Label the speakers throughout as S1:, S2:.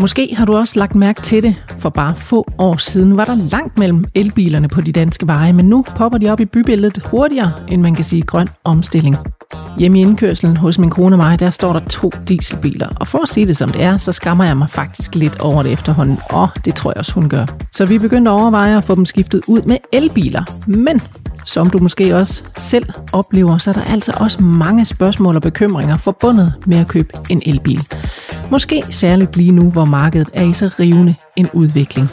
S1: Måske har du også lagt mærke til det. For bare få år siden var der langt mellem elbilerne på de danske veje, men nu popper de op i bybilledet hurtigere, end man kan sige grøn omstilling. Hjemme i indkørselen hos min kone og mig, der står der to dieselbiler. Og for at sige det som det er, så skammer jeg mig faktisk lidt over det efterhånden. Og det tror jeg også, hun gør. Så vi begyndte at overveje at få dem skiftet ud med elbiler. Men som du måske også selv oplever, så er der altså også mange spørgsmål og bekymringer forbundet med at købe en elbil. Måske særligt lige nu, hvor markedet er i så rivende en udvikling.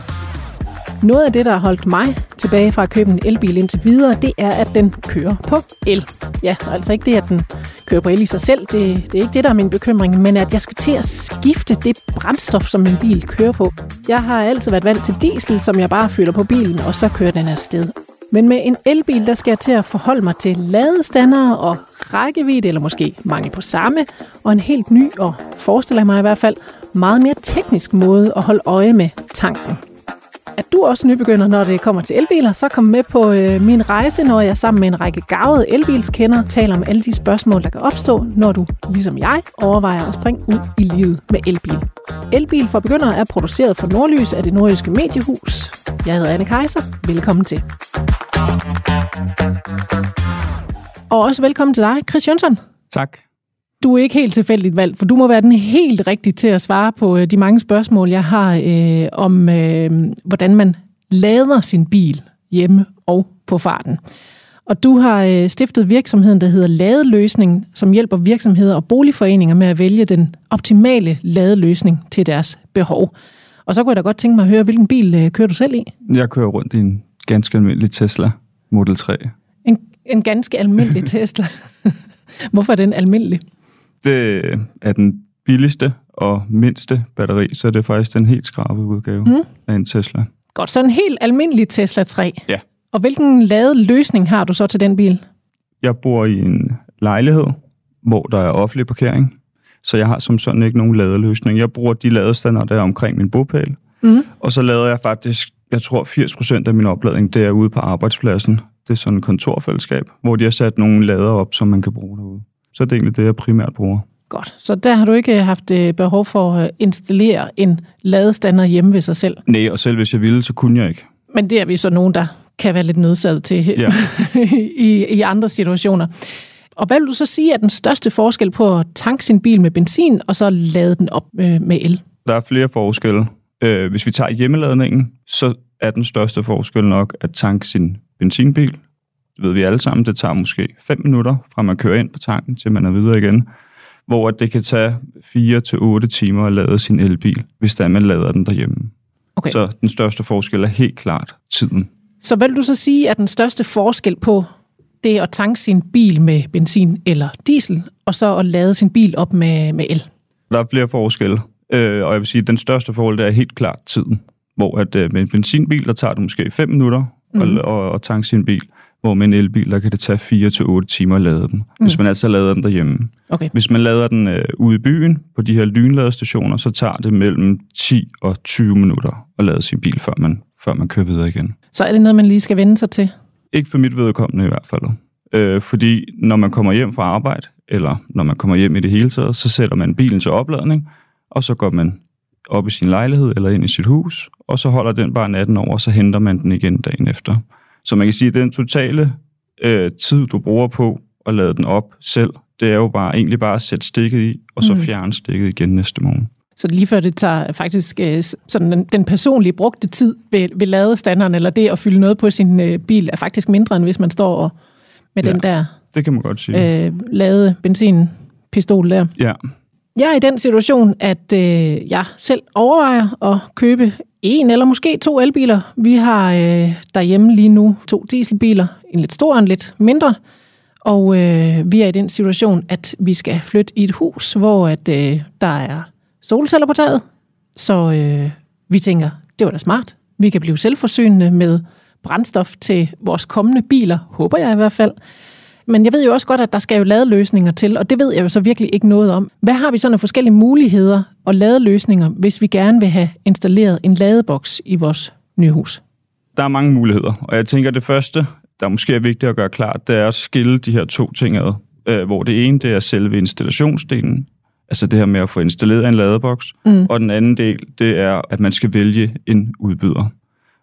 S1: Noget af det, der har holdt mig tilbage fra at købe en elbil indtil videre, det er, at den kører på el. Ja, altså ikke det, at den kører på el i sig selv, det, det er ikke det, der er min bekymring, men at jeg skal til at skifte det brændstof, som min bil kører på. Jeg har altid været vant til diesel, som jeg bare fylder på bilen, og så kører den afsted. Men med en elbil, der skal jeg til at forholde mig til ladestandere og rækkevidde, eller måske mangel på samme, og en helt ny og, forestiller jeg mig i hvert fald, meget mere teknisk måde at holde øje med tanken. Er du også nybegynder, når det kommer til elbiler, så kom med på øh, min rejse, når jeg sammen med en række gavede elbilskender taler om alle de spørgsmål, der kan opstå, når du, ligesom jeg, overvejer at springe ud i livet med elbil. Elbil for begyndere er produceret for Nordlys af det nordiske mediehus. Jeg hedder Anne Kejser. Velkommen til. Og også velkommen til dig, Chris Jønsson.
S2: Tak.
S1: Du er ikke helt tilfældigt valgt, for du må være den helt rigtige til at svare på øh, de mange spørgsmål, jeg har øh, om, øh, hvordan man lader sin bil hjemme og på farten. Og du har øh, stiftet virksomheden, der hedder Ladeløsning, som hjælper virksomheder og boligforeninger med at vælge den optimale ladeløsning til deres behov. Og så kunne jeg da godt tænke mig at høre, hvilken bil øh, kører du selv i?
S2: Jeg kører rundt i en ganske almindelig Tesla Model 3.
S1: En, en ganske almindelig Tesla. Hvorfor er den almindelig?
S2: Det er den billigste og mindste batteri, så det er faktisk den helt skrabe udgave mm. af en Tesla.
S1: Godt, så en helt almindelig Tesla 3.
S2: Ja.
S1: Og hvilken ladeløsning har du så til den bil?
S2: Jeg bor i en lejlighed, hvor der er offentlig parkering, så jeg har som sådan ikke nogen ladeløsning. Jeg bruger de ladestander, der er omkring min bopæl, mm. og så lader jeg faktisk, jeg tror 80% af min opladning, det er ude på arbejdspladsen. Det er sådan et kontorfællesskab, hvor de har sat nogle lader op, som man kan bruge derude. Så det er egentlig det, jeg primært bruger.
S1: Godt. Så der har du ikke haft øh, behov for at installere en ladestander hjemme ved sig selv?
S2: Nej, og selv hvis jeg ville, så kunne jeg ikke.
S1: Men det er vi så nogen, der kan være lidt nødsaget til ja. i, i andre situationer. Og hvad vil du så sige er den største forskel på at tanke sin bil med benzin, og så lade den op øh, med el?
S2: Der er flere forskelle. Øh, hvis vi tager hjemmeladningen, så er den største forskel nok at tanke sin benzinbil. Det ved vi alle sammen, det tager måske 5 minutter fra man kører ind på tanken, til man er videre igen. Hvor det kan tage 4-8 timer at lade sin elbil, hvis der man lader den derhjemme. Okay. Så den største forskel er helt klart tiden.
S1: Så vil du så sige, at den største forskel på det at tanke sin bil med benzin eller diesel, og så at lade sin bil op med, med el?
S2: Der er flere forskelle, øh, og jeg vil sige, at den største forskel er helt klart tiden. Hvor at øh, med en benzinbil, der tager det måske 5 minutter mm. at, at, at tanke sin bil, hvor med en elbil, der kan det tage 4-8 timer at lade den, mm. hvis man altså lader den derhjemme. Okay. Hvis man lader den øh, ude i byen, på de her lynladestationer, så tager det mellem 10 og 20 minutter at lade sin bil, før man, før man kører videre igen.
S1: Så er det noget, man lige skal vende sig til?
S2: Ikke for mit vedkommende i hvert fald. Øh, fordi når man kommer hjem fra arbejde, eller når man kommer hjem i det hele taget, så sætter man bilen til opladning, og så går man op i sin lejlighed eller ind i sit hus, og så holder den bare natten over, og så henter man den igen dagen efter. Så man kan sige, at den totale øh, tid, du bruger på at lade den op selv, det er jo bare egentlig bare at sætte stikket i, og så mm. fjerne stikket igen næste morgen.
S1: Så lige før det tager faktisk øh, sådan den, den personlige brugte tid ved, ved ladestanderen, eller det at fylde noget på sin øh, bil, er faktisk mindre, end hvis man står og, med ja, den der
S2: det kan man godt sige.
S1: Øh, lade benzinpistol der.
S2: Ja.
S1: Jeg er i den situation, at øh, jeg selv overvejer at købe en eller måske to elbiler. Vi har øh, derhjemme lige nu to dieselbiler, en lidt stor og en lidt mindre. Og øh, vi er i den situation, at vi skal flytte i et hus, hvor at, øh, der er solceller på taget. Så øh, vi tænker, det var da smart. Vi kan blive selvforsynende med brændstof til vores kommende biler, håber jeg i hvert fald. Men jeg ved jo også godt, at der skal jo lade løsninger til, og det ved jeg jo så virkelig ikke noget om. Hvad har vi så af forskellige muligheder og lade løsninger, hvis vi gerne vil have installeret en ladeboks i vores nye hus?
S2: Der er mange muligheder, og jeg tænker, at det første der måske er vigtigt at gøre klart, det er at skille de her to ting ad. Øh, hvor det ene, det er selve installationsdelen, altså det her med at få installeret en ladeboks, mm. og den anden del, det er, at man skal vælge en udbyder.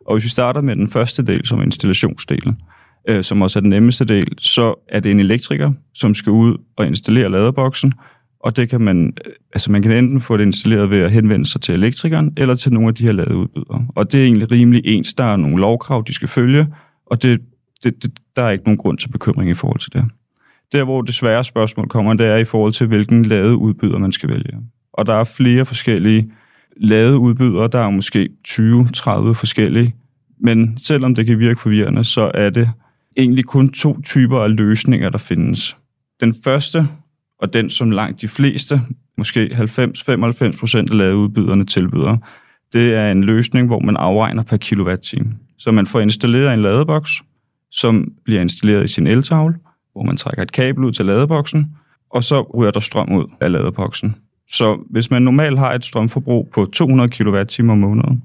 S2: Og hvis vi starter med den første del, som er installationsdelen, øh, som også er den nemmeste del, så er det en elektriker, som skal ud og installere ladeboksen, og det kan man, øh, altså man kan enten få det installeret ved at henvende sig til elektrikeren, eller til nogle af de her ladeudbydere. Og det er egentlig rimelig ens. Der er nogle lovkrav, de skal følge, og det, det, det, der er ikke nogen grund til bekymring i forhold til det. Der, hvor det svære spørgsmål kommer, det er i forhold til, hvilken ladeudbyder man skal vælge. Og der er flere forskellige ladeudbydere. Der er måske 20-30 forskellige. Men selvom det kan virke forvirrende, så er det egentlig kun to typer af løsninger, der findes. Den første, og den som langt de fleste, måske 90-95 procent af ladeudbyderne tilbyder, det er en løsning, hvor man afregner per kilowatt-time. Så man får installeret en ladeboks, som bliver installeret i sin eltavle, hvor man trækker et kabel ud til ladeboksen, og så ryger der strøm ud af ladeboksen. Så hvis man normalt har et strømforbrug på 200 kWh om måneden,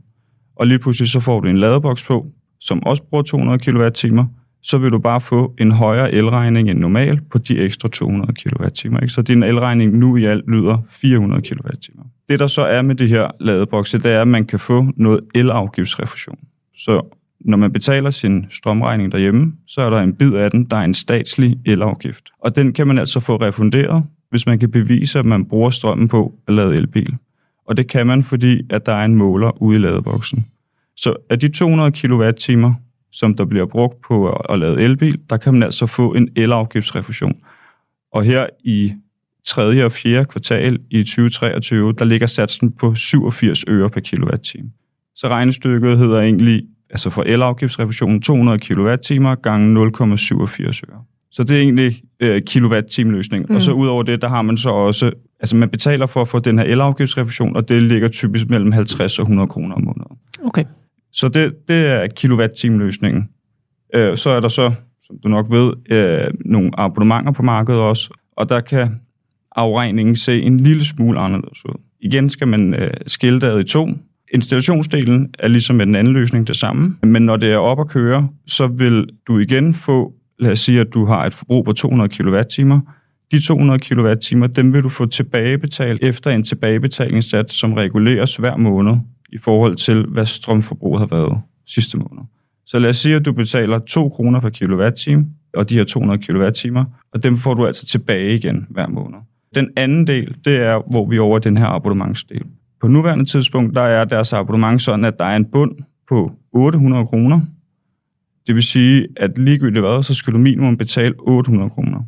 S2: og lige pludselig så får du en ladeboks på, som også bruger 200 kWh, så vil du bare få en højere elregning end normal på de ekstra 200 kWh. Så din elregning nu i alt lyder 400 kWh. Det der så er med det her ladebokse, det er, at man kan få noget elafgiftsrefusion. Så når man betaler sin strømregning derhjemme, så er der en bid af den, der er en statslig elafgift. Og den kan man altså få refunderet, hvis man kan bevise, at man bruger strømmen på at lade elbil. Og det kan man, fordi at der er en måler ude i ladeboksen. Så af de 200 kWh, som der bliver brugt på at lade elbil, der kan man altså få en elafgiftsrefusion. Og her i 3. og 4. kvartal i 2023, der ligger satsen på 87 øre per kilowatt-time. Så regnestykket hedder egentlig altså for elafgiftsrefusionen 200 kWh gange 0,87 øre. Så det er egentlig øh, kilowatt-time løsning. Mm. Og så ud over det, der har man så også, altså man betaler for at få den her elafgiftsrefusion, og det ligger typisk mellem 50 og 100 kroner om måneden.
S1: Okay.
S2: Så det, det er kilowatt-time løsningen. Øh, så er der så, som du nok ved, øh, nogle abonnementer på markedet også, og der kan afregningen se en lille smule anderledes ud. Igen skal man øh, skille det i to, Installationsdelen er ligesom med den anden løsning det samme, men når det er op at køre, så vil du igen få, lad os sige, at du har et forbrug på 200 kWh. De 200 kWh, dem vil du få tilbagebetalt efter en tilbagebetalingssats, som reguleres hver måned i forhold til, hvad strømforbruget har været sidste måned. Så lad os sige, at du betaler 2 kroner per kilowatt-time, og de her 200 kWh, og dem får du altså tilbage igen hver måned. Den anden del, det er, hvor vi er over den her abonnementsdel. På nuværende tidspunkt, der er deres abonnement sådan, at der er en bund på 800 kroner. Det vil sige, at ligegyldigt hvad, så skal du minimum betale 800 kroner.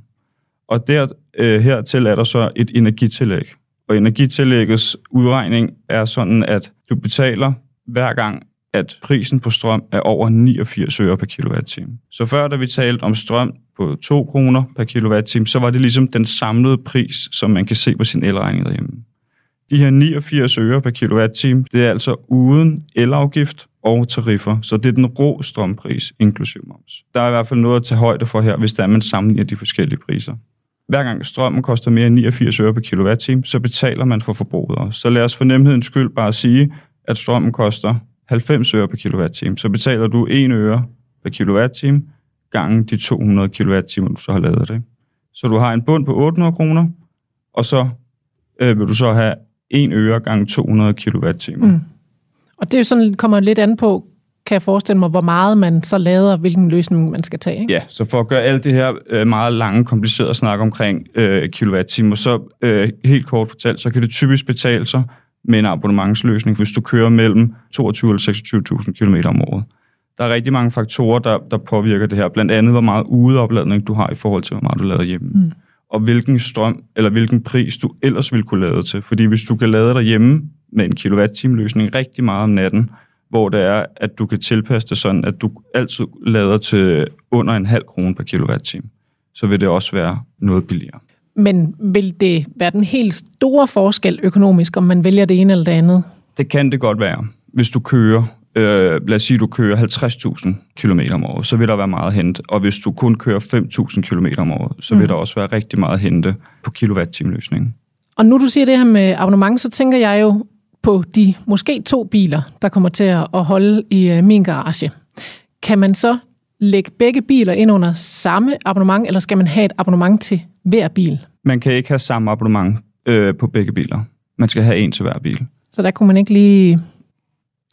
S2: Og der, øh, hertil er der så et energitillæg. Og energitillæggets udregning er sådan, at du betaler hver gang, at prisen på strøm er over 89 øre per kilowatt-time. Så før, da vi talte om strøm på 2 kroner per kilowatt-time, så var det ligesom den samlede pris, som man kan se på sin elregning derhjemme. De her 89 øre per kilowatt-time, det er altså uden elafgift og tariffer, så det er den rå strømpris, inklusiv moms. Der er i hvert fald noget at tage højde for her, hvis der er, man sammenligner de forskellige priser. Hver gang strømmen koster mere end 89 øre per kilowatt-time, så betaler man for forbruget. Så lad os for nemhedens skyld bare sige, at strømmen koster 90 øre per kilowatt-time. Så betaler du 1 øre per kilowatt-time gange de 200 kWh, du så har lavet det. Så du har en bund på 800 kroner, og så øh, vil du så have 1 øre gange 200 kWh. Mm.
S1: Og det er jo sådan, kommer lidt an på, kan jeg forestille mig, hvor meget man så lader, hvilken løsning man skal tage. Ikke?
S2: Ja, så for at gøre alt det her øh, meget lange, komplicerede snak omkring øh, kilowatt-timer, så øh, helt kort fortalt, så kan det typisk betale sig med en abonnementsløsning, hvis du kører mellem 22 eller 26.000 km om året. Der er rigtig mange faktorer, der, der påvirker det her. Blandt andet, hvor meget udeopladning du har i forhold til, hvor meget du lader hjemme. Mm og hvilken strøm eller hvilken pris du ellers ville kunne lade til. Fordi hvis du kan lade derhjemme med en kilowatt-time løsning rigtig meget om natten, hvor det er, at du kan tilpasse det sådan, at du altid lader til under en halv krone per kilowatt-time, så vil det også være noget billigere.
S1: Men vil det være den helt store forskel økonomisk, om man vælger det ene eller det andet?
S2: Det kan det godt være. Hvis du kører øh, lad os sige, du kører 50.000 km om året, så vil der være meget hente. Og hvis du kun kører 5.000 km om året, så vil mm. der også være rigtig meget hente på kilowatt-time-løsningen.
S1: Og nu du siger det her med abonnement, så tænker jeg jo på de måske to biler, der kommer til at holde i øh, min garage. Kan man så lægge begge biler ind under samme abonnement, eller skal man have et abonnement til hver bil?
S2: Man kan ikke have samme abonnement øh, på begge biler. Man skal have en til hver bil.
S1: Så der kunne man ikke lige...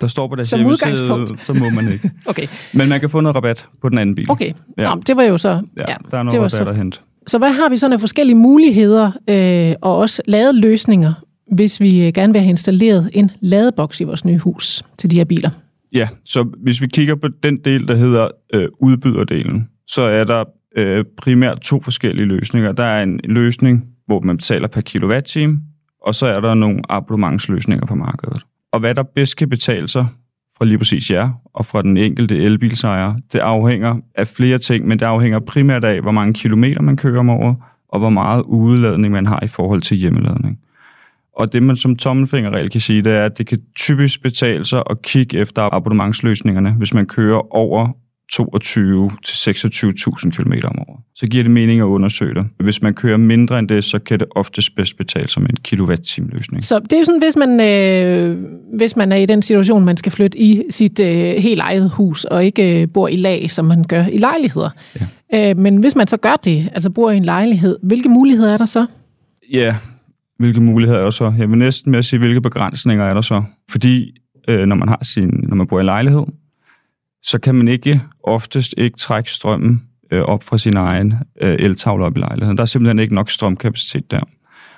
S2: Der står på deres
S1: Som
S2: hjemmeside, så må man ikke.
S1: Okay,
S2: Men man kan få noget rabat på den anden bil.
S1: okay.
S2: Ja.
S1: Nå, det var jo så...
S2: Ja,
S1: Ja,
S2: der er noget rabat
S1: så-
S2: at hente.
S1: Så hvad har vi sådan af forskellige muligheder øh, og også ladeløsninger, hvis vi øh, gerne vil have installeret en ladeboks i vores nye hus til de her biler?
S2: Ja, så hvis vi kigger på den del, der hedder øh, udbyderdelen, så er der øh, primært to forskellige løsninger. Der er en løsning, hvor man betaler per kilowatt-time, og så er der nogle abonnementsløsninger på markedet. Og hvad der bedst kan betale sig fra lige præcis jer og fra den enkelte elbilsejer, det afhænger af flere ting, men det afhænger primært af, hvor mange kilometer man kører om året, og hvor meget udladning man har i forhold til hjemmeladning. Og det, man som tommelfingerregel kan sige, det er, at det kan typisk betale sig at kigge efter abonnementsløsningerne, hvis man kører over 22 til 26.000 km om året. Så giver det mening at undersøge det. Hvis man kører mindre end det, så kan det oftest bedst betale sig med en kilowatt-time løsning.
S1: Så det er jo sådan, hvis man, øh, hvis man er i den situation, man skal flytte i sit øh, helt eget hus, og ikke øh, bor i lag, som man gør i lejligheder. Ja. Øh, men hvis man så gør det, altså bor i en lejlighed, hvilke muligheder er der så?
S2: Ja, hvilke muligheder er der så? Jeg vil næsten med at sige, hvilke begrænsninger er der så? Fordi øh, når man har sin, når man bor i lejlighed, så kan man ikke oftest ikke trække strømmen øh, op fra sin egen øh, eltavle op i lejligheden. Der er simpelthen ikke nok strømkapacitet der.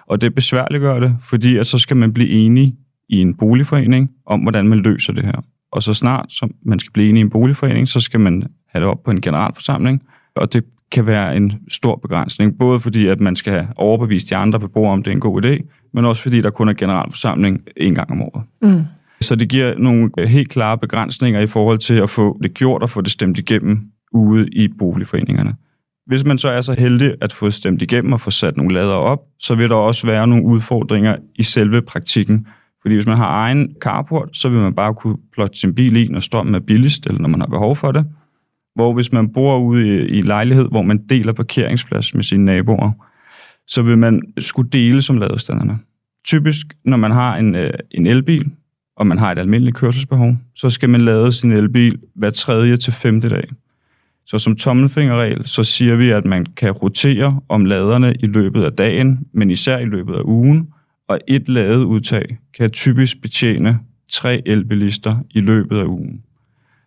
S2: Og det besværliggør det, fordi at så skal man blive enige i en boligforening om, hvordan man løser det her. Og så snart som man skal blive enige i en boligforening, så skal man have det op på en generalforsamling, og det kan være en stor begrænsning, både fordi at man skal have overbevist de andre beboere om, det er en god idé, men også fordi der kun er generalforsamling en gang om året.
S1: Mm.
S2: Så det giver nogle øh, helt klare begrænsninger i forhold til at få det gjort og få det stemt igennem ude i boligforeningerne. Hvis man så er så heldig at få stemt igennem og få sat nogle lader op, så vil der også være nogle udfordringer i selve praktikken. Fordi hvis man har egen carport, så vil man bare kunne plotte sin bil i, når strømmen er billigst, eller når man har behov for det. Hvor hvis man bor ude i, i lejlighed, hvor man deler parkeringsplads med sine naboer, så vil man skulle dele som ladestanderne. Typisk, når man har en, øh, en elbil, og man har et almindeligt kørselsbehov, så skal man lade sin elbil hver tredje til femte dag. Så som tommelfingerregel, så siger vi, at man kan rotere om laderne i løbet af dagen, men især i løbet af ugen, og et ladeudtag kan typisk betjene tre elbilister i løbet af ugen.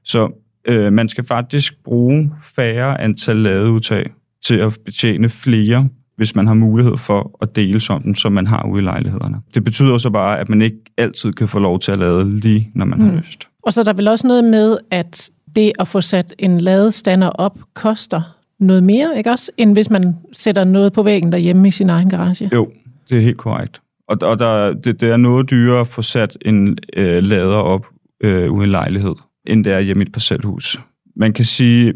S2: Så øh, man skal faktisk bruge færre antal ladeudtag til at betjene flere, hvis man har mulighed for at dele som dem, som man har ude i lejlighederne. Det betyder så bare, at man ikke altid kan få lov til at lade lige, når man mm. har lyst.
S1: Og så er der vel også noget med, at det at få sat en ladestander op koster noget mere, ikke også, end hvis man sætter noget på væggen derhjemme i sin egen garage.
S2: Jo, det er helt korrekt. Og, og der, det, det er noget dyrere at få sat en øh, lader op øh, ude i lejlighed, end det er hjemme i et parcelhus. Man kan sige,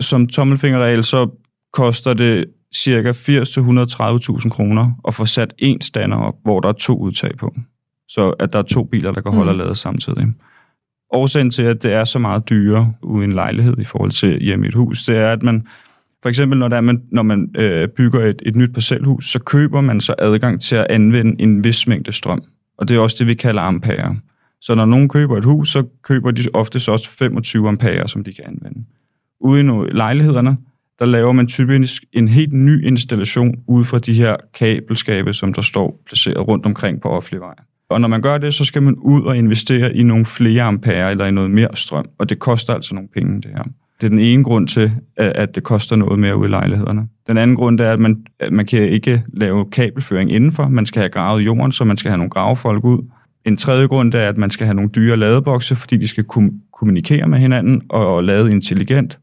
S2: som tommelfingerregel, så koster det cirka 80-130.000 kroner at få sat en stander op, hvor der er to udtag på. Så at der er to biler, der kan holde og lade samtidig. Årsagen til, at det er så meget dyrere ude i en lejlighed i forhold til hjemme i et hus, det er, at man for eksempel, når, der er, man, når man øh, bygger et, et nyt parcelhus, så køber man så adgang til at anvende en vis mængde strøm. Og det er også det, vi kalder ampere. Så når nogen køber et hus, så køber de ofte også 25 ampere, som de kan anvende. Ude i lejlighederne, der laver man typisk en helt ny installation ud fra de her kabelskabe, som der står placeret rundt omkring på offentlig vej. Og når man gør det, så skal man ud og investere i nogle flere ampere eller i noget mere strøm, og det koster altså nogle penge, det her. Det er den ene grund til, at det koster noget mere ude i lejlighederne. Den anden grund er, at man, at man kan ikke lave kabelføring indenfor. Man skal have gravet jorden, så man skal have nogle gravefolk ud. En tredje grund er, at man skal have nogle dyre ladebokse, fordi de skal kunne kommunikere med hinanden og lade intelligent.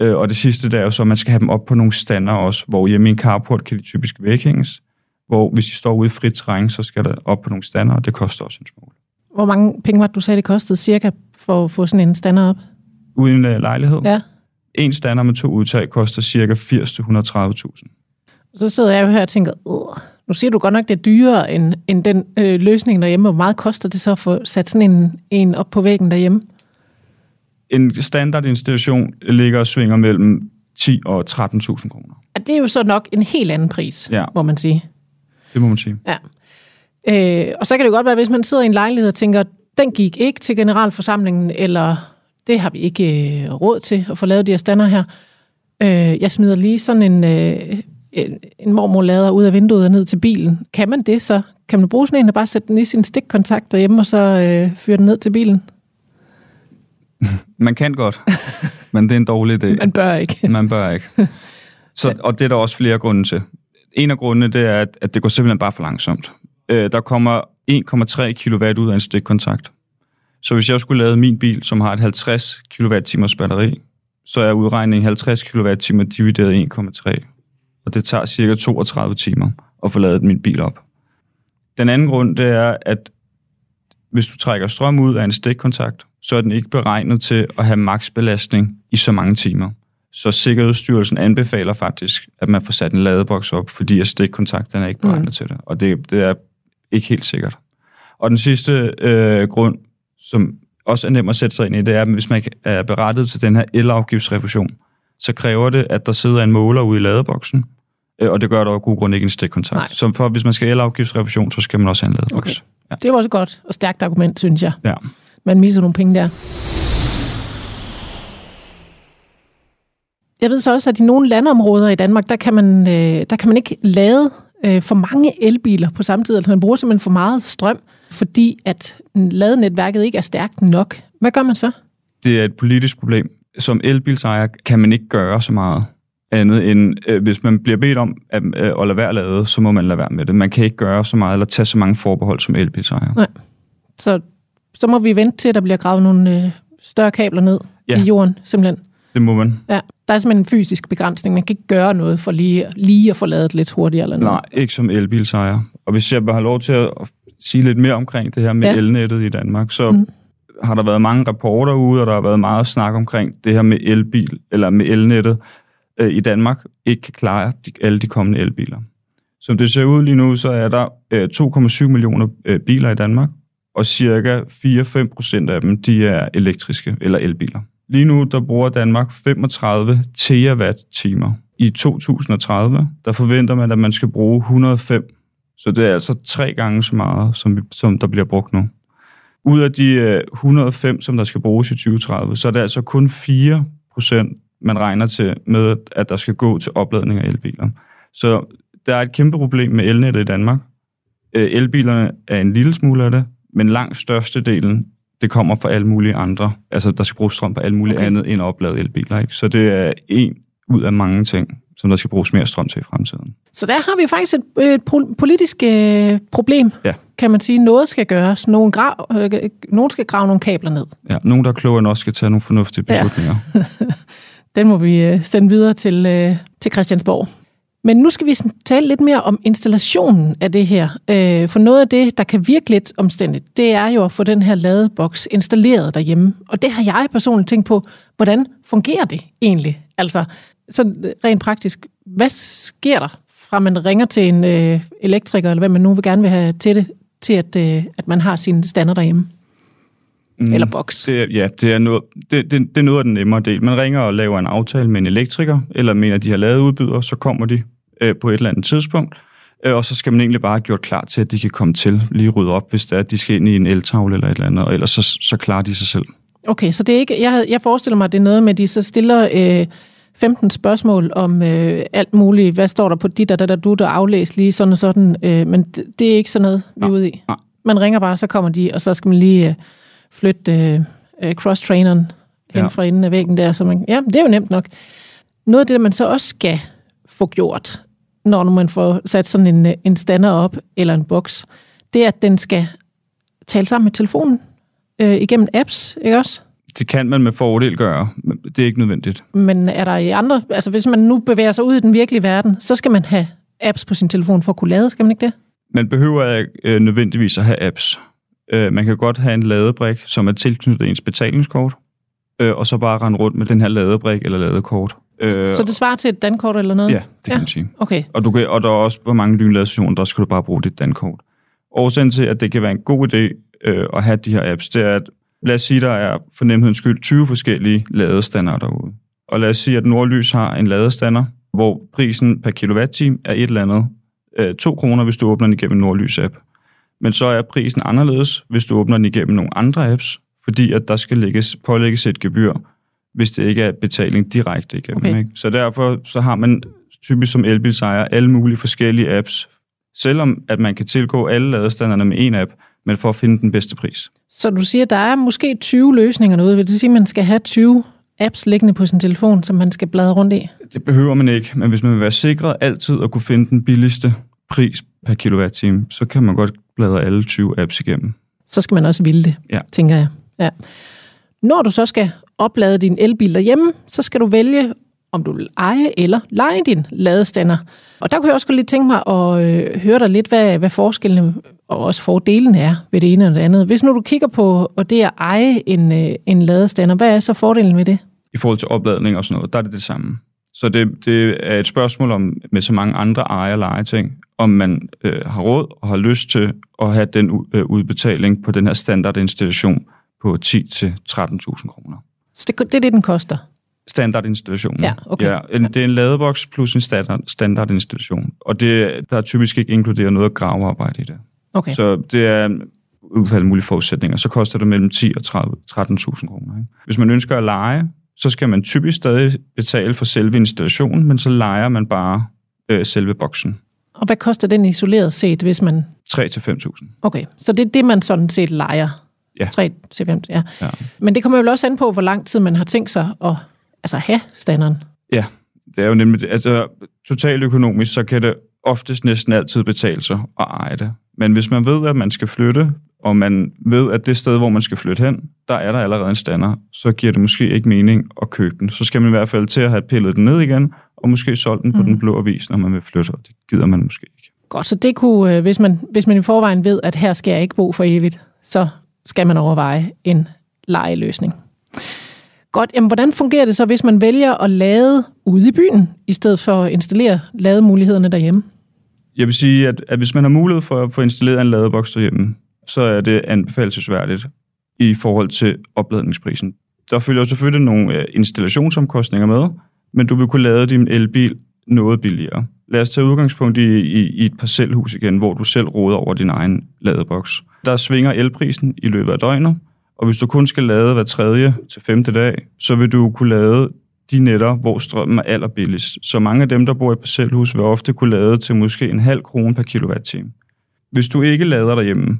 S2: Øh, Og det sidste det er jo så, at man skal have dem op på nogle stander også, hvor hjemme i en carport kan de typisk væghænges. Hvor hvis de står ude i frit terræn, så skal der op på nogle stander, og det koster også en smule.
S1: Hvor mange penge var det, du sagde, det kostede cirka for at få sådan en stander op?
S2: Ude i en øh, lejlighed,
S1: Ja.
S2: en stander med to udtag koster ca. 80-130.000.
S1: Så sidder jeg jo her og tænker, Åh, nu siger du godt nok, det er dyrere end, end den øh, løsning derhjemme. Hvor meget koster det så at få sat sådan en, en op på væggen derhjemme?
S2: En standardinstallation ligger og svinger mellem 10 og 13.000 kroner.
S1: Ja, det er jo så nok en helt anden pris,
S2: Ja.
S1: må man sige.
S2: Det må man sige.
S1: Ja. Øh, og så kan det jo godt være, hvis man sidder i en lejlighed og tænker, den gik ikke til generalforsamlingen, eller det har vi ikke øh, råd til at få lavet de her stander her. Øh, jeg smider lige sådan en, øh, en, en mormorlader ud af vinduet og ned til bilen. Kan man det så? Kan man bruge sådan en og bare sætte den i sin stikkontakt derhjemme, og så øh, fyre den ned til bilen?
S2: Man kan godt, men det er en dårlig idé.
S1: Man bør ikke.
S2: Man bør ikke. Så, og det er der også flere grunde til. En af grundene, det er, at, at det går simpelthen bare for langsomt. Øh, der kommer 1,3 kW ud af en stikkontakt. Så hvis jeg skulle lade min bil, som har et 50 kWh batteri, så er udregningen 50 kWh divideret 1,3. Og det tager cirka 32 timer at få lavet min bil op. Den anden grund, det er, at hvis du trækker strøm ud af en stikkontakt, så er den ikke beregnet til at have maksbelastning i så mange timer. Så Sikkerhedsstyrelsen anbefaler faktisk, at man får sat en ladeboks op, fordi at stikkontakten er ikke beregnet mm. til det. Og det, det er ikke helt sikkert. Og den sidste øh, grund, som også er nem at sætte sig ind i, det er, at hvis man er berettet til den her elafgiftsrefusion, så kræver det, at der sidder en måler ude i ladeboksen, og det gør der af god grund ikke en stikkontakt. Nej. Så for, hvis man skal elafgiftsrefusion, så skal man også have en ladeboks. Okay.
S1: Ja. Det var også godt og stærkt argument, synes jeg.
S2: Ja.
S1: Man misser nogle penge der. Jeg ved så også, at i nogle landområder i Danmark, der kan man, øh, der kan man ikke lade øh, for mange elbiler på samme tid. Altså man bruger simpelthen for meget strøm, fordi at ladenetværket ikke er stærkt nok. Hvad gør man så?
S2: Det er et politisk problem. Som elbilsejer kan man ikke gøre så meget andet end, øh, hvis man bliver bedt om at, øh, at lade være lade, så må man lade være med det. Man kan ikke gøre så meget, eller tage så mange forbehold som elbilsejer.
S1: Nej. Så, så må vi vente til, at der bliver gravet nogle øh, større kabler ned ja. i jorden, simpelthen.
S2: Det må man.
S1: Ja, der er simpelthen en fysisk begrænsning. Man kan ikke gøre noget for lige, lige at få lavet lidt hurtigere eller noget.
S2: Nej, ikke som elbilsejer. Og hvis jeg har lov til at sige lidt mere omkring det her med ja. elnettet i Danmark, så mm. har der været mange rapporter ude, og der har været meget snak omkring det her med elbil, eller med elnettet øh, i Danmark, ikke kan klare de, alle de kommende elbiler. Som det ser ud lige nu, så er der øh, 2,7 millioner øh, biler i Danmark, og cirka 4-5 procent af dem, de er elektriske eller elbiler. Lige nu, der bruger Danmark 35 terawatt-timer. I 2030, der forventer man, at man skal bruge 105. Så det er altså tre gange så meget, som, som der bliver brugt nu. Ud af de øh, 105, som der skal bruges i 2030, så er det altså kun 4 procent, man regner til med, at der skal gå til opladning af elbiler. Så der er et kæmpe problem med elnettet i Danmark. Øh, elbilerne er en lille smule af det, men langt størstedelen det kommer fra alle mulige andre. Altså, der skal bruges strøm på alle mulige okay. andet end opladet elbiler. Ikke? Så det er en ud af mange ting, som der skal bruges mere strøm til i fremtiden.
S1: Så der har vi faktisk et, et politisk øh, problem,
S2: ja.
S1: kan man sige. Noget skal gøres. Nogen, grav, øh, nogen skal grave nogle kabler ned.
S2: Ja, nogen, der er klogere end os, skal tage nogle fornuftige beslutninger. Ja.
S1: Den må vi øh, sende videre til, øh, til Christiansborg. Men nu skal vi tale lidt mere om installationen af det her. Øh, for noget af det, der kan virke lidt omstændigt, det er jo at få den her ladeboks installeret derhjemme. Og det har jeg personligt tænkt på, hvordan fungerer det egentlig? Altså, så rent praktisk, hvad sker der fra man ringer til en øh, elektriker, eller hvad man nu vil gerne vil have til det, til at, øh, at man har sine stander derhjemme? Mm, eller boks?
S2: Det, ja, det er, noget, det, det, det er noget af den nemmere del. Man ringer og laver en aftale med en elektriker, eller mener, de har lavet udbyder, så kommer de øh, på et eller andet tidspunkt, øh, og så skal man egentlig bare have gjort klar til, at de kan komme til, lige rydde op, hvis det er, at de skal ind i en eltavle eller et eller andet, og ellers så, så klarer de sig selv.
S1: Okay, så det er ikke, jeg, jeg forestiller mig, at det er noget med, at de så stiller øh, 15 spørgsmål om øh, alt muligt. Hvad står der på dit og der, du der aflæst lige sådan og sådan, øh, men det, det er ikke sådan noget, vi er ude i.
S2: Nej.
S1: Man ringer bare, så kommer de, og så skal man lige øh, flytte øh, øh cross-traineren hen ja. fra inden af væggen der. Så man, ja, det er jo nemt nok. Noget af det, man så også skal få gjort, når man får sat sådan en, en stander op, eller en boks, det er, at den skal tale sammen med telefonen øh, igennem apps, ikke også?
S2: Det kan man med fordel gøre, men det er ikke nødvendigt.
S1: Men er der i andre... Altså, hvis man nu bevæger sig ud i den virkelige verden, så skal man have apps på sin telefon for at kunne lade, skal man ikke det?
S2: Man behøver ikke øh, nødvendigvis at have apps. Øh, man kan godt have en ladebrik, som er tilknyttet ens betalingskort, øh, og så bare rende rundt med den her ladebrik eller ladekort.
S1: Øh, så det svarer til et dankort eller noget?
S2: Ja, det kan ja. man sige.
S1: Okay.
S2: Og, du kan, og der er også på mange lynladestationer, der skal du bare bruge dit dankort. Årsagen til, at det kan være en god idé øh, at have de her apps, det er, at lad os sige, der er for nemhedens skyld 20 forskellige ladestander derude. Og lad os sige, at Nordlys har en ladestander, hvor prisen per kilowatt-time er et eller andet øh, 2 kroner, hvis du åbner den igennem Nordlys app. Men så er prisen anderledes, hvis du åbner den igennem nogle andre apps, fordi at der skal lægges, pålægges et gebyr, hvis det ikke er betaling direkte igennem.
S1: Okay.
S2: Ikke? Så derfor så har man typisk som elbilsejer alle mulige forskellige apps, selvom at man kan tilgå alle ladestanderne med en app, men for at finde den bedste pris.
S1: Så du siger, der er måske 20 løsninger derude. Vil det sige, at man skal have 20 apps liggende på sin telefon, som man skal bladre rundt i?
S2: Det behøver man ikke, men hvis man vil være sikret altid at kunne finde den billigste pris per kilowatt-time, så kan man godt bladre alle 20 apps igennem.
S1: Så skal man også ville det,
S2: Ja.
S1: tænker jeg. Ja. Når du så skal oplade din elbil derhjemme, så skal du vælge, om du vil eje eller lege din ladestander. Og der kunne jeg også godt lige tænke mig at øh, høre dig lidt, hvad, hvad forskellene og også fordelene er ved det ene og det andet. Hvis nu du kigger på og det at eje en, øh, en ladestander, hvad er så fordelen ved det?
S2: I forhold til opladning og sådan noget, der er det det samme. Så det, det er et spørgsmål om, med så mange andre ejer- og legeting, om man øh, har råd og har lyst til at have den øh, udbetaling på den her standardinstallation på 10-13.000 kroner.
S1: Så det, det er det, den koster.
S2: Standardinstallationen.
S1: Ja, okay.
S2: ja en, det er en ladeboks plus en standard, standardinstallation. Og det, der er typisk ikke inkluderet noget gravearbejde i det.
S1: Okay.
S2: Så det er ud fra alle mulige forudsætninger, så koster det mellem 10 og 30 13.000 kroner. Ikke? Hvis man ønsker at lege, så skal man typisk stadig betale for selve installationen, men så leger man bare øh, selve boksen.
S1: Og hvad koster den isoleret set, hvis man...
S2: 3 til 5.000.
S1: Okay, så det er det, man sådan set leger?
S2: Ja.
S1: 3 til 5, ja.
S2: Ja.
S1: Men det kommer jo også an på, hvor lang tid man har tænkt sig at altså, have standeren.
S2: ja, det er jo nemlig. Altså, totalt økonomisk, så kan det oftest næsten altid betale sig at eje det. Men hvis man ved, at man skal flytte, og man ved, at det sted, hvor man skal flytte hen, der er der allerede en stander, så giver det måske ikke mening at købe den. Så skal man i hvert fald til at have pillet den ned igen, og måske solgt den på den blå avis, når man vil flytte, og det gider man måske ikke.
S1: Godt, så det kunne, øh, hvis man, hvis man i forvejen ved, at her skal jeg ikke bo for evigt, så skal man overveje en lejeløsning. Godt, jamen hvordan fungerer det så, hvis man vælger at lade ude i byen, i stedet for at installere lademulighederne derhjemme?
S2: Jeg vil sige, at, at hvis man har mulighed for at få installeret en ladeboks derhjemme, så er det anbefalesværdigt i forhold til opladningsprisen. Der følger selvfølgelig nogle øh, installationsomkostninger med, men du vil kunne lade din elbil noget billigere. Lad os tage udgangspunkt i, i, i et parcelhus igen, hvor du selv råder over din egen ladeboks. Der svinger elprisen i løbet af døgnet, og hvis du kun skal lade hver tredje til femte dag, så vil du kunne lade de netter, hvor strømmen er allerbilligst. Så mange af dem, der bor i parcelhus, vil ofte kunne lade til måske en halv krone per kilowatt-time. Hvis du ikke lader derhjemme,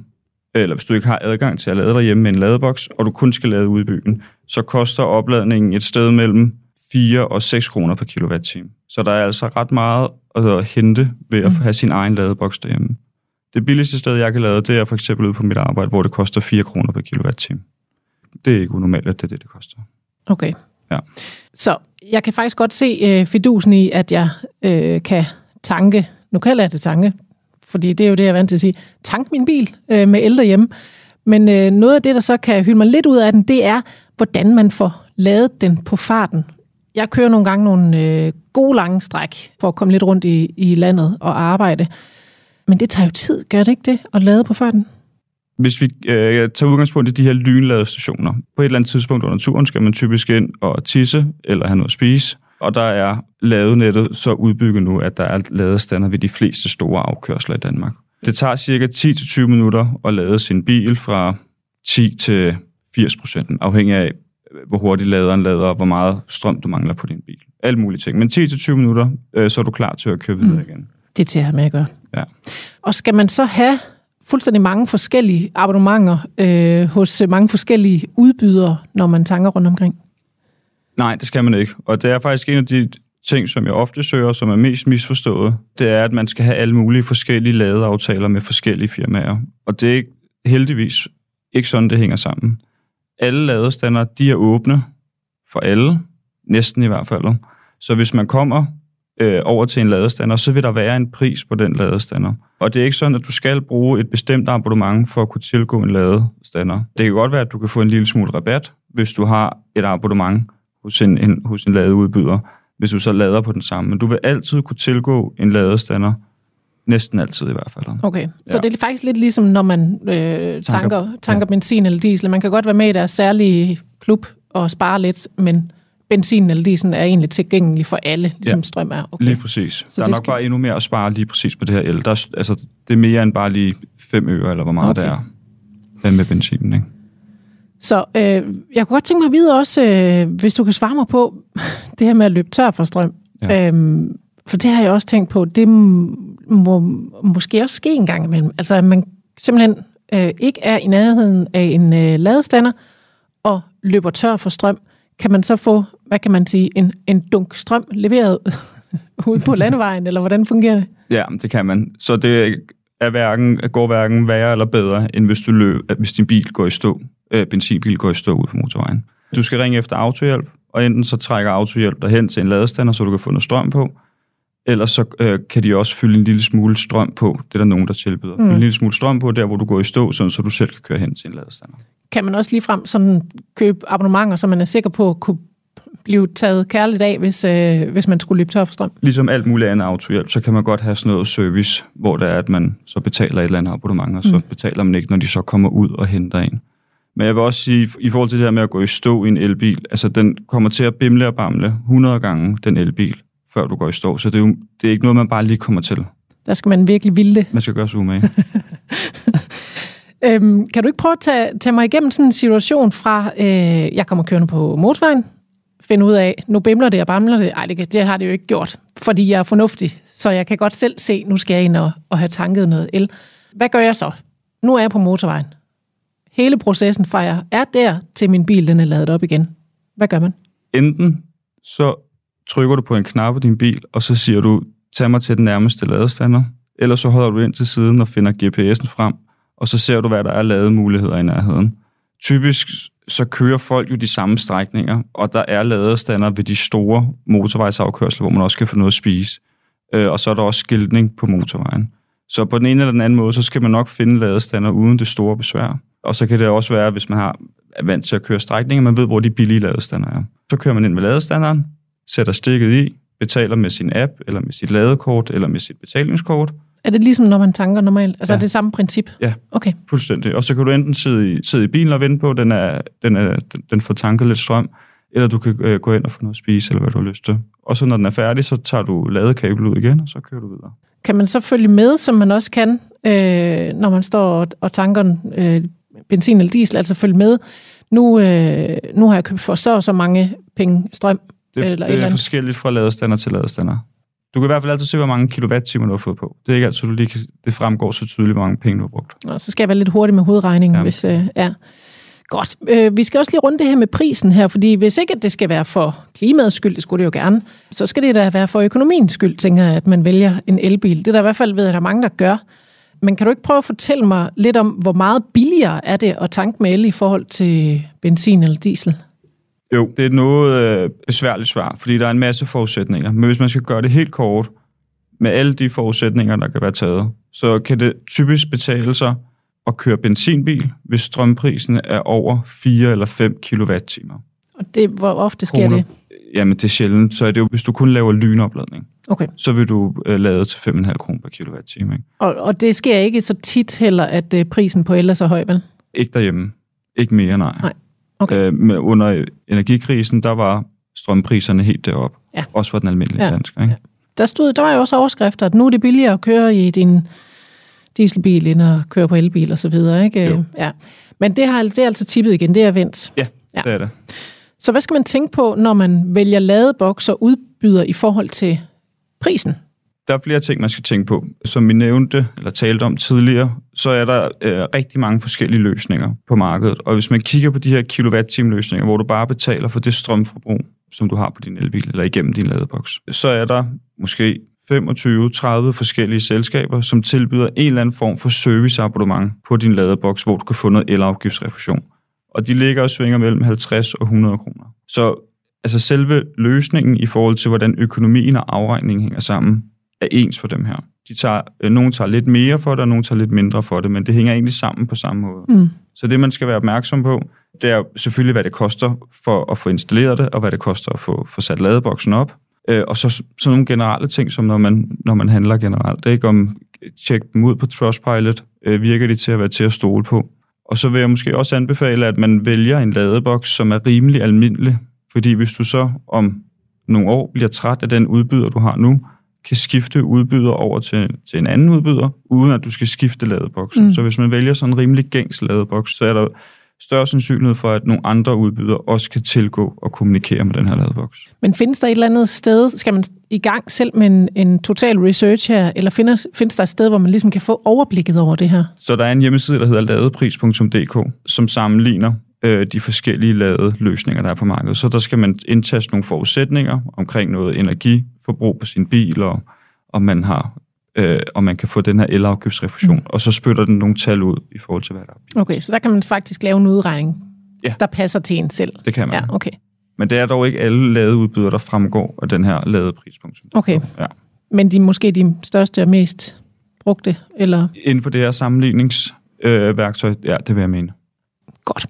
S2: eller hvis du ikke har adgang til at lade derhjemme med en ladeboks, og du kun skal lade ude i byen, så koster opladningen et sted mellem 4 og 6 kroner per kilowatt-time. Så der er altså ret meget at hente ved at have sin egen ladeboks derhjemme. Det billigste sted, jeg kan lade, det er for eksempel ude på mit arbejde, hvor det koster 4 kroner per kilowatt-time. Det er ikke unormalt, at det er det, det koster.
S1: Okay.
S2: Ja.
S1: Så jeg kan faktisk godt se øh, fidusen i, at jeg øh, kan tanke, nu kalder jeg det tanke, fordi det er jo det, jeg er vant til at sige, tank min bil øh, med el derhjemme. Men øh, noget af det, der så kan hylde mig lidt ud af den, det er, hvordan man får lavet den på farten. Jeg kører nogle gange nogle øh, gode lange stræk for at komme lidt rundt i, i landet og arbejde. Men det tager jo tid, gør det ikke det, at lade på farten?
S2: Hvis vi øh, tager udgangspunkt i de her lynladestationer, på et eller andet tidspunkt under turen skal man typisk ind og tisse eller have noget at spise, og der er ladenettet så udbygget nu, at der er ladestander ved de fleste store afkørsler i Danmark. Det tager cirka 10-20 minutter at lade sin bil fra 10 til 80 procent, afhængig af, hvor hurtigt laderen lader, og hvor meget strøm du mangler på din bil. Alle mulige ting. Men 10-20 minutter, øh, så er du klar til at køre videre igen.
S1: Det er til at have med at gøre.
S2: Ja.
S1: Og skal man så have fuldstændig mange forskellige abonnementer øh, hos mange forskellige udbydere, når man tanker rundt omkring?
S2: Nej, det skal man ikke. Og det er faktisk en af de ting, som jeg ofte søger, som er mest misforstået, det er, at man skal have alle mulige forskellige ladeaftaler med forskellige firmaer. Og det er ikke, heldigvis ikke sådan, det hænger sammen. Alle ladestander, de er åbne for alle, næsten i hvert fald. Så hvis man kommer øh, over til en ladestander, så vil der være en pris på den ladestander. Og det er ikke sådan, at du skal bruge et bestemt abonnement for at kunne tilgå en ladestander. Det kan godt være, at du kan få en lille smule rabat, hvis du har et abonnement hos en, en, hos en ladeudbyder, hvis du så lader på den samme. Men du vil altid kunne tilgå en ladestander, næsten altid i hvert fald.
S1: Okay, så
S2: Ja.
S1: det er faktisk lidt ligesom, når man øh, tanker, tanker ja. benzin eller diesel. Man kan godt være med i deres særlige klub og spare lidt, men benzin eller diesel er egentlig tilgængelig for alle, ligesom
S2: Ja.
S1: strøm er. Okay.
S2: Lige præcis.
S1: Så
S2: der er nok
S1: skal-
S2: bare endnu mere at spare lige præcis på det her el. Der er, altså, det er mere end bare lige 5 øre, eller hvor meget
S1: Okay.
S2: det er, hvad med benzinen. Ikke?
S1: Så øh, jeg kunne godt tænke mig at vide også, øh, hvis du kan svare mig på det her med at løbe tør for strøm. Ja. Øhm, for det har jeg også tænkt på, det må måske også ske en gang imellem. Altså at man simpelthen øh, ikke er i nærheden af en øh, ladestander og løber tør for strøm. Kan man så få, hvad kan man sige, en, en dunk strøm leveret ude på landevejen, eller hvordan fungerer det?
S2: Ja, det kan man. Så det er hverken, går hverken værre eller bedre, end hvis, du løb, hvis din bil går i stå, øh, benzinbil går i stå ud på motorvejen. Du skal ringe efter autohjælp, og enten så trækker autohjælp dig hen til en ladestander, så du kan få noget strøm på, Ellers så øh, kan de også fylde en lille smule strøm på. Det er der nogen, der tilbyder. Mm. En lille smule strøm på, der hvor du går i stå, sådan, så du selv kan køre hen til en ladestander.
S1: Kan man også ligefrem sådan købe abonnementer, så man er sikker på at kunne blive taget kærligt af, hvis, øh, hvis man skulle løbe tør for strøm?
S2: Ligesom alt muligt andet autohjælp, så kan man godt have sådan noget service, hvor det er, at man så betaler et eller andet abonnement, og så mm. betaler man ikke, når de så kommer ud og henter en. Men jeg vil også sige, i forhold til det her med at gå i stå i en elbil, altså den kommer til at bimle og bamle 100 gange, den elbil før du går i stå. Så det er, jo, det er ikke noget, man bare lige kommer til.
S1: Der skal man virkelig ville det.
S2: Man skal gøre sig umage.
S1: øhm, kan du ikke prøve at tage, tage mig igennem sådan en situation fra, øh, jeg kommer kørende på motorvejen, finde ud af, nu bimler det og bamler det. Ej, det, det har det jo ikke gjort, fordi jeg er fornuftig. Så jeg kan godt selv se, nu skal jeg ind og, og have tanket noget el. Hvad gør jeg så? Nu er jeg på motorvejen. Hele processen fra jeg er der, til min bil den er ladet op igen. Hvad gør man?
S2: Enten så trykker du på en knap på din bil, og så siger du, tag mig til den nærmeste ladestander. Eller så holder du ind til siden og finder GPS'en frem, og så ser du, hvad der er lademuligheder i nærheden. Typisk så kører folk jo de samme strækninger, og der er ladestander ved de store motorvejsafkørsler, hvor man også kan få noget at spise. Øh, og så er der også skiltning på motorvejen. Så på den ene eller den anden måde, så skal man nok finde ladestander uden det store besvær. Og så kan det også være, hvis man har er vant til at køre strækninger, man ved, hvor de billige ladestander er. Så kører man ind med ladestanderen, sætter stikket i, betaler med sin app, eller med sit ladekort, eller med sit betalingskort.
S1: Er det ligesom, når man tanker normalt? Altså ja. er det samme princip?
S2: Ja,
S1: okay.
S2: fuldstændig. Og så kan du enten sidde i, sidde i bilen og vente på, den, er, den, er, den, den får tanket lidt strøm, eller du kan øh, gå ind og få noget at spise, eller hvad du har lyst til. Og så når den er færdig, så tager du ladekablet ud igen, og så kører du videre.
S1: Kan man så følge med, som man også kan, øh, når man står og, og tanker øh, benzin eller diesel, altså følge med, nu, øh, nu har jeg købt for så og så mange penge strøm,
S2: det, eller det er forskelligt fra ladestander til ladestander. Du kan i hvert fald altid se, hvor mange kilowatt-timer du har fået på. Det er ikke altid, du lige kan, det fremgår så tydeligt, hvor mange penge du har brugt.
S1: Og så skal jeg være lidt hurtig med hovedregningen, ja. hvis... Øh, ja. Godt. Øh, vi skal også lige runde det her med prisen her, fordi hvis ikke det skal være for klimaets skyld, det skulle det jo gerne, så skal det da være for økonomiens skyld, tænker jeg, at man vælger en elbil. Det er der i hvert fald ved, at der er mange, der gør. Men kan du ikke prøve at fortælle mig lidt om, hvor meget billigere er det at tanke med el i forhold til benzin eller diesel?
S2: Jo, det er noget øh, besværligt svar, fordi der er en masse forudsætninger. Men hvis man skal gøre det helt kort, med alle de forudsætninger, der kan være taget, så kan det typisk betale sig at køre benzinbil, hvis strømprisen er over 4 eller 5 kWh.
S1: Og det, hvor ofte sker Kroner. det?
S2: Jamen, det er sjældent. Så er det jo, hvis du kun laver lynopladning,
S1: okay.
S2: så vil du øh, lade til 5,5 kroner per kilowatt-time. Ikke?
S1: Og, og det sker ikke så tit heller, at øh, prisen på el er så høj, vel?
S2: Ikke derhjemme. Ikke mere, nej.
S1: nej. Okay.
S2: Øh, med, under energikrisen, der var strømpriserne helt deroppe.
S1: Ja.
S2: Også for den almindelige ja. dansker. Ikke? Ja.
S1: Der, stod, der var jo også overskrifter, at nu er det billigere at køre i din dieselbil, end at køre på elbil og så videre. Ikke? Jo. Ja. Men det, har, det er altså tippet igen, det er vendt.
S2: Ja, ja, det er det.
S1: Så hvad skal man tænke på, når man vælger ladeboks og udbyder i forhold til prisen?
S2: Der er flere ting, man skal tænke på. Som vi nævnte, eller talte om tidligere, så er der øh, rigtig mange forskellige løsninger på markedet. Og hvis man kigger på de her kilowatt-time-løsninger, hvor du bare betaler for det strømforbrug, som du har på din elbil, eller igennem din ladeboks, så er der måske 25-30 forskellige selskaber, som tilbyder en eller anden form for serviceabonnement på din ladeboks, hvor du kan få noget elafgiftsrefusion. Og de ligger og svinger mellem 50 og 100 kroner. Så altså selve løsningen i forhold til, hvordan økonomien og afregningen hænger sammen, er ens for dem her. De tager, øh, nogen tager lidt mere for det, og nogen tager lidt mindre for det, men det hænger egentlig sammen på samme måde. Mm. Så det, man skal være opmærksom på, det er selvfølgelig, hvad det koster for at få installeret det, og hvad det koster at få, få sat ladeboksen op. Øh, og så sådan nogle generelle ting, som når man, når man handler generelt. Det er ikke om tjek dem ud på Trustpilot. Øh, virker de til at være til at stole på? Og så vil jeg måske også anbefale, at man vælger en ladeboks, som er rimelig almindelig. Fordi hvis du så om nogle år bliver træt af den udbyder, du har nu, kan skifte udbyder over til, til en anden udbyder, uden at du skal skifte ladeboksen. Mm. Så hvis man vælger sådan en rimelig gængs ladeboks, så er der større sandsynlighed for, at nogle andre udbydere også kan tilgå og kommunikere med den her ladeboks.
S1: Men findes der et eller andet sted, skal man i gang selv med en, en total research her, eller findes, findes der et sted, hvor man ligesom kan få overblikket over det her?
S2: Så der er en hjemmeside, der hedder ladepris.dk, som sammenligner øh, de forskellige lade løsninger, der er på markedet. Så der skal man indtaste nogle forudsætninger omkring noget energiforbrug på sin bil, og om man har øh, og man kan få den her elafgiftsrefusion, mm. og så spytter den nogle tal ud i forhold til, hvad der er.
S1: Okay, så der kan man faktisk lave en udregning,
S2: ja.
S1: der passer til en selv?
S2: Det kan man.
S1: Ja, okay.
S2: Men det er dog ikke alle ladeudbydere, der fremgår af den her ladeprispunkt.
S1: Okay.
S2: Ja.
S1: Men de er måske de største og mest brugte, eller?
S2: Inden for det her sammenligningsværktøj, øh, ja, det vil jeg mene.
S1: Godt.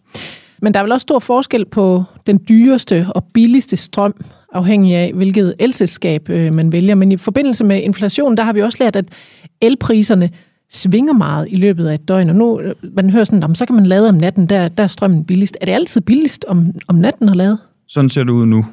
S1: Men der er vel også stor forskel på den dyreste og billigste strøm, afhængig af, hvilket elselskab øh, man vælger. Men i forbindelse med inflation, der har vi også lært, at elpriserne svinger meget i løbet af et døgn. Og nu, øh, man hører sådan, så kan man lade om natten, der, der er strømmen billigst. Er det altid billigst om, om natten at lade?
S2: Sådan ser det ud nu.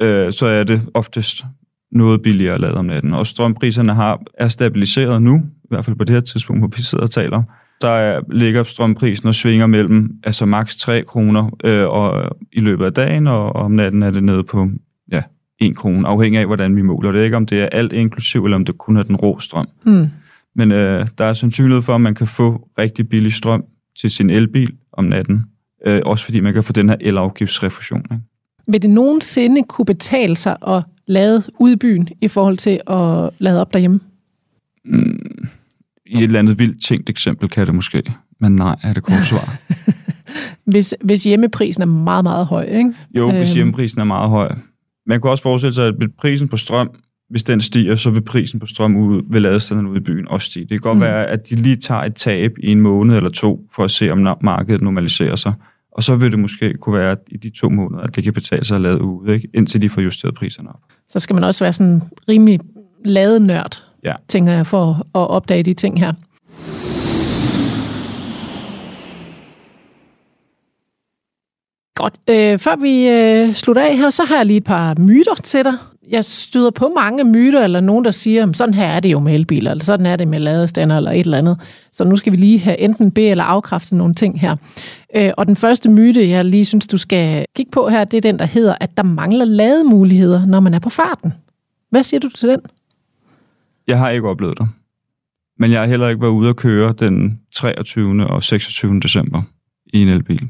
S2: Øh, så er det oftest noget billigere at lade om natten. Og strømpriserne har, er stabiliseret nu, i hvert fald på det her tidspunkt, hvor vi sidder og taler der er, ligger strømprisen og svinger mellem altså maks 3 kroner øh, og, i løbet af dagen, og, og om natten er det nede på ja, 1 krone, afhængig af, hvordan vi måler det. Ikke om det er alt inklusiv, eller om det kun er den rå strøm. Mm. Men øh, der er sandsynlighed for, at man kan få rigtig billig strøm til sin elbil om natten. Øh, også fordi man kan få den her elafgiftsrefusion. Ikke?
S1: Vil det nogensinde kunne betale sig at lade ud i byen i forhold til at lade op derhjemme?
S2: Mm, I et eller andet vildt tænkt eksempel kan det måske. Men nej, er det kort svar.
S1: hvis, hvis hjemmeprisen er meget, meget høj, ikke?
S2: Jo, hvis øhm. hjemmeprisen er meget høj. Man kan også forestille sig, at prisen på strøm, hvis den stiger, så vil prisen på strøm ud, ved ladestanderne ude i byen også stige. Det kan godt mm. være, at de lige tager et tab i en måned eller to, for at se, om markedet normaliserer sig. Og så vil det måske kunne være i de to måneder, at det kan betale sig at lade ud, ikke? indtil de får justeret priserne op.
S1: Så skal man også være sådan rimelig ladenørd, ja. tænker jeg, for at opdage de ting her. Godt. Øh, før vi øh, slutter af her, så har jeg lige et par myter til dig. Jeg støder på mange myter, eller nogen, der siger, sådan her er det jo med elbiler, eller sådan er det med ladestander, eller et eller andet. Så nu skal vi lige have enten be- eller afkræfte nogle ting her. Øh, og den første myte, jeg lige synes, du skal kigge på her, det er den, der hedder, at der mangler lademuligheder, når man er på farten. Hvad siger du til den?
S2: Jeg har ikke oplevet det. Men jeg har heller ikke været ude at køre den 23. og 26. december i en elbil.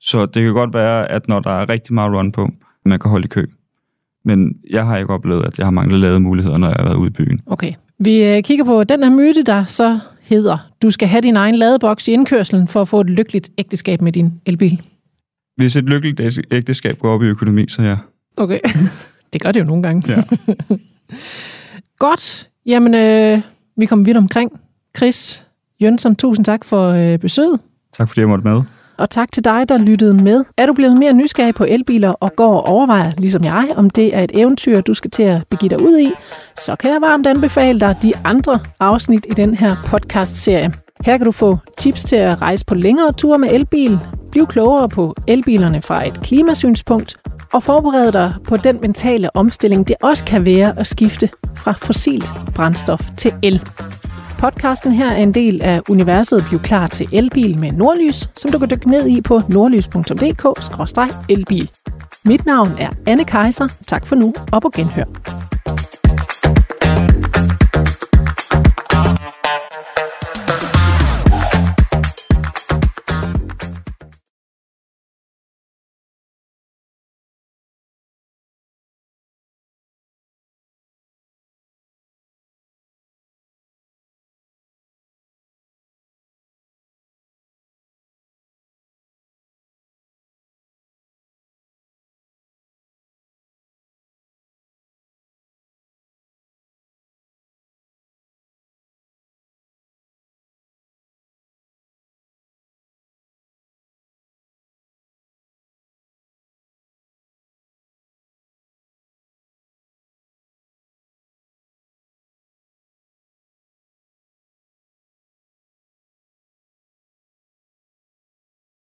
S2: Så det kan godt være, at når der er rigtig meget run på, man kan holde i kø. Men jeg har ikke oplevet, at jeg har manglet lavet muligheder, når jeg har været ude i byen.
S1: Okay. Vi øh, kigger på den her myte, der så hedder, du skal have din egen ladeboks i indkørselen for at få et lykkeligt ægteskab med din elbil.
S2: Hvis et lykkeligt ægteskab går op i økonomi, så ja.
S1: Okay. det gør det jo nogle gange.
S2: Ja.
S1: Godt. Jamen, øh, vi kommer vidt omkring. Chris Jønsson, tusind tak for øh, besøget.
S2: Tak fordi jeg måtte med
S1: og tak til dig, der lyttede med. Er du blevet mere nysgerrig på elbiler og går og overvejer, ligesom jeg, om det er et eventyr, du skal til at begive dig ud i, så kan jeg varmt anbefale dig de andre afsnit i den her podcast-serie. Her kan du få tips til at rejse på længere ture med elbil, blive klogere på elbilerne fra et klimasynspunkt, og forberede dig på den mentale omstilling, det også kan være at skifte fra fossilt brændstof til el. Podcasten her er en del af universet Bliv klar til elbil med Nordlys, som du kan dykke ned i på nordlys.dk-elbil. Mit navn er Anne Kejser. Tak for nu og på genhør.